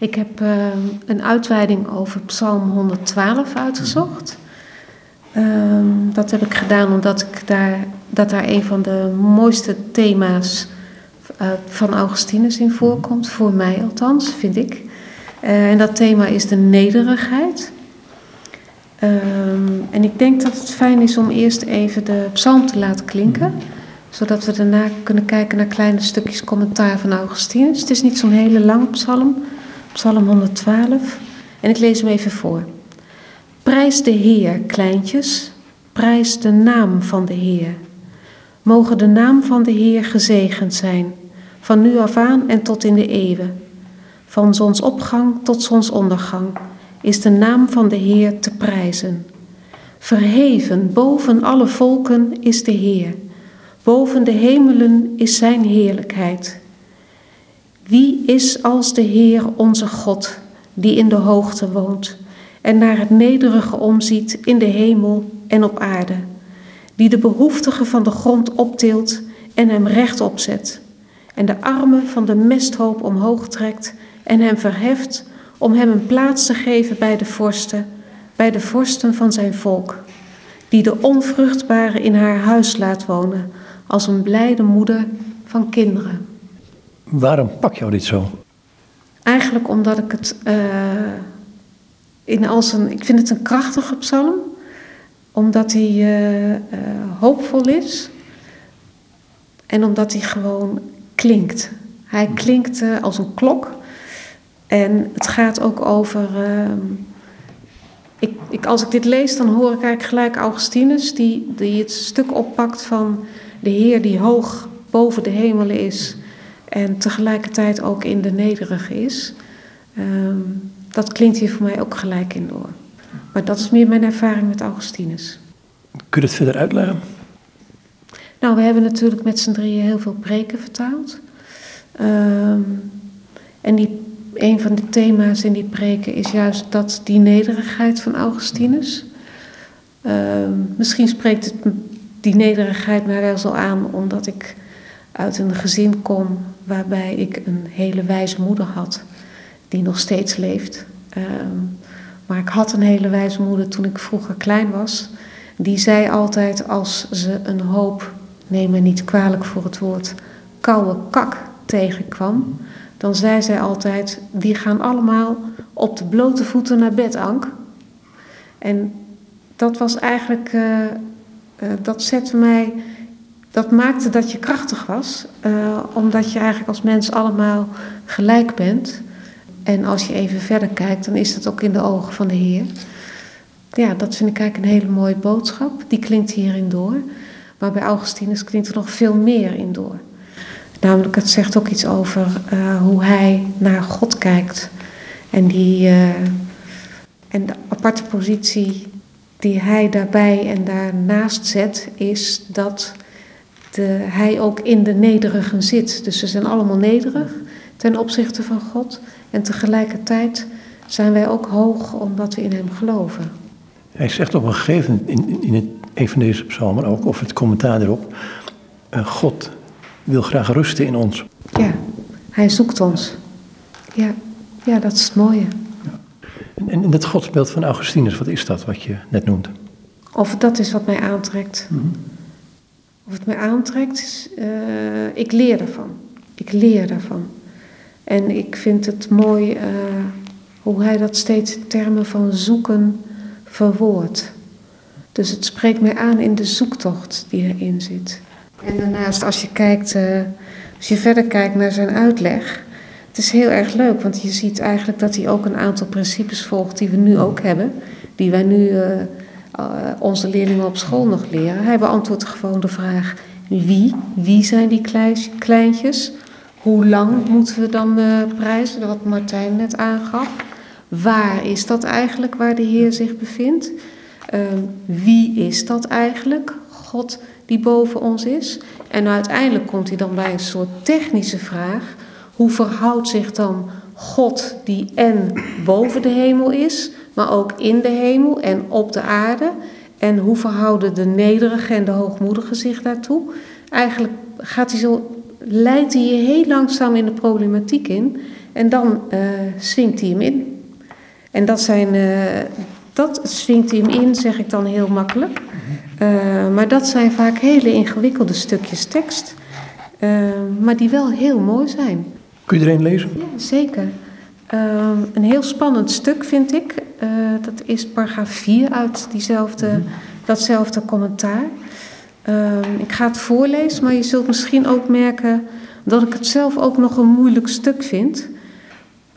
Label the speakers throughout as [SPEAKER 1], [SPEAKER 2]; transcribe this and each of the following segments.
[SPEAKER 1] Ik heb uh, een uitweiding over Psalm 112 uitgezocht. Um, dat heb ik gedaan omdat ik daar, dat daar een van de mooiste thema's uh, van Augustinus in voorkomt. Voor mij althans, vind ik. Uh, en dat thema is de nederigheid. Um, en ik denk dat het fijn is om eerst even de psalm te laten klinken. Zodat we daarna kunnen kijken naar kleine stukjes commentaar van Augustinus. Het is niet zo'n hele lange psalm. Psalm 112. En ik lees hem even voor. Prijs de Heer, kleintjes. Prijs de naam van de Heer. Mogen de naam van de Heer gezegend zijn, van nu af aan en tot in de eeuwen. Van zonsopgang tot zonsondergang is de naam van de Heer te prijzen. Verheven boven alle volken is de Heer. Boven de hemelen is zijn heerlijkheid. Wie is als de Heer onze God, die in de hoogte woont en naar het nederige omziet in de hemel en op aarde, die de behoeftige van de grond optilt en hem rechtop zet, en de armen van de mesthoop omhoog trekt en hem verheft om hem een plaats te geven bij de vorsten, bij de vorsten van zijn volk, die de onvruchtbare in haar huis laat wonen, als een blijde moeder van kinderen.
[SPEAKER 2] Waarom pak jou dit zo?
[SPEAKER 1] Eigenlijk omdat ik het uh, in als een. Ik vind het een krachtige psalm, omdat hij uh, uh, hoopvol is en omdat hij gewoon klinkt. Hij klinkt als een klok en het gaat ook over. Ik, ik, als ik dit lees, dan hoor ik eigenlijk gelijk Augustinus, die, die het stuk oppakt van de Heer die hoog boven de hemelen is en tegelijkertijd ook in de nederige is. Um, dat klinkt hier voor mij ook gelijk in door. Maar dat is meer mijn ervaring met Augustinus.
[SPEAKER 2] Kun je het verder uitleggen?
[SPEAKER 1] Nou, we hebben natuurlijk met z'n drieën heel veel preken vertaald. Um, en die, een van de thema's in die preken is juist dat die nederigheid van Augustinus. Um, misschien spreekt het, die nederigheid mij wel zo aan omdat ik uit een gezin kom waarbij ik een hele wijze moeder had, die nog steeds leeft. Um, maar ik had een hele wijze moeder toen ik vroeger klein was. Die zei altijd als ze een hoop, neem me niet kwalijk voor het woord, koude kak tegenkwam, dan zei zij altijd: die gaan allemaal op de blote voeten naar bed, Ank. En dat was eigenlijk, uh, uh, dat zette mij dat maakte dat je krachtig was, uh, omdat je eigenlijk als mens allemaal gelijk bent. En als je even verder kijkt, dan is dat ook in de ogen van de Heer. Ja, dat vind ik eigenlijk een hele mooie boodschap. Die klinkt hierin door. Maar bij Augustinus klinkt er nog veel meer in door. Namelijk, het zegt ook iets over uh, hoe hij naar God kijkt. En, die, uh, en de aparte positie die hij daarbij en daarnaast zet, is dat de, hij ook in de nederigen zit. Dus ze zijn allemaal nederig ten opzichte van God. En tegelijkertijd zijn wij ook hoog omdat we in hem geloven.
[SPEAKER 2] Hij zegt op een gegeven moment in, in het, een van deze psalmen ook, of het commentaar erop, uh, God wil graag rusten in ons.
[SPEAKER 1] Ja, hij zoekt ons. Ja, ja dat is het mooie.
[SPEAKER 2] Ja. En, en dat godsbeeld van Augustinus, wat is dat wat je net noemde?
[SPEAKER 1] Of dat is wat mij aantrekt.
[SPEAKER 2] Mm -hmm.
[SPEAKER 1] Of het mij aantrekt, uh, ik leer daarvan. Ik leer daarvan. En ik vind het mooi uh, hoe hij dat steeds termen van zoeken verwoordt. Dus het spreekt mij aan in de zoektocht die erin zit. En daarnaast, als je kijkt, uh, als je verder kijkt naar zijn uitleg, het is heel erg leuk, want je ziet eigenlijk dat hij ook een aantal principes volgt die we nu ook hebben, die wij nu onze leerlingen op school nog leren. Hij beantwoordt gewoon de vraag: wie? Wie zijn die kleintjes? Hoe lang moeten we dan uh, prijzen? Wat Martijn net aangaf. Waar is dat eigenlijk waar de Heer zich bevindt? Uh, wie is dat eigenlijk? God die boven ons is. En uiteindelijk komt hij dan bij een soort technische vraag. Hoe verhoudt zich dan God die en boven de hemel is, maar ook in de hemel en op de aarde? En hoe verhouden de nederige en de hoogmoedige zich daartoe? Eigenlijk gaat hij zo leidt hij je heel langzaam in de problematiek in. En dan uh, swingt hij hem in. En dat zijn, uh, dat swingt hij hem in, zeg ik dan heel makkelijk. Uh, maar dat zijn vaak hele ingewikkelde stukjes tekst, maar die wel heel mooi zijn.
[SPEAKER 2] Kun je er een lezen?
[SPEAKER 1] Ja, zeker. een heel spannend stuk vind ik. Dat is paragraaf 4 uit diezelfde, mm -hmm. datzelfde commentaar. ik ga het voorlezen, maar je zult misschien ook merken dat ik het zelf ook nog een moeilijk stuk vind.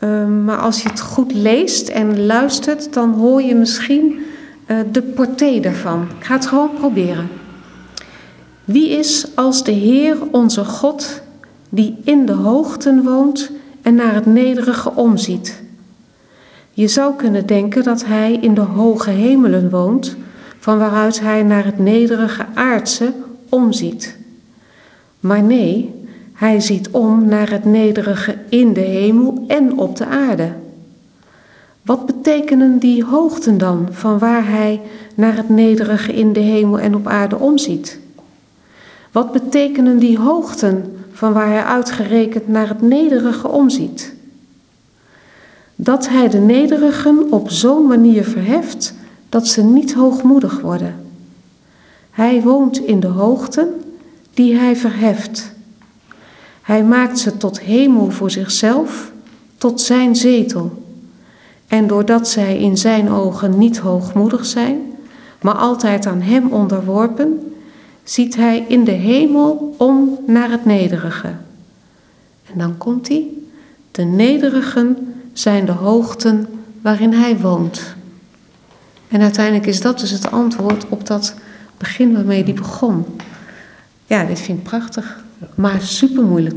[SPEAKER 1] Um, maar als je het goed leest en luistert, dan hoor je misschien uh, de portée daarvan. Ik ga het gewoon proberen. Wie is als de Heer onze God, die in de hoogten woont en naar het nederige omziet? Je zou kunnen denken dat Hij in de hoge hemelen woont, van waaruit Hij naar het nederige aardse omziet. Maar nee, hij ziet om naar het nederige in de hemel en op de aarde. Wat betekenen die hoogten dan van waar hij naar het nederige in de hemel en op aarde omziet? Wat betekenen die hoogten van waar hij uitgerekend naar het nederige omziet? Dat hij de nederigen op zo'n manier verheft dat ze niet hoogmoedig worden. Hij woont in de hoogten die hij verheft. Hij maakt ze tot hemel voor zichzelf, tot zijn zetel. En doordat zij in zijn ogen niet hoogmoedig zijn, maar altijd aan hem onderworpen, ziet hij in de hemel om naar het nederige. En dan komt hij, de nederigen zijn de hoogten waarin hij woont. En uiteindelijk is dat dus het antwoord op dat begin waarmee hij begon. Ja, dit vind ik prachtig, maar super moeilijk.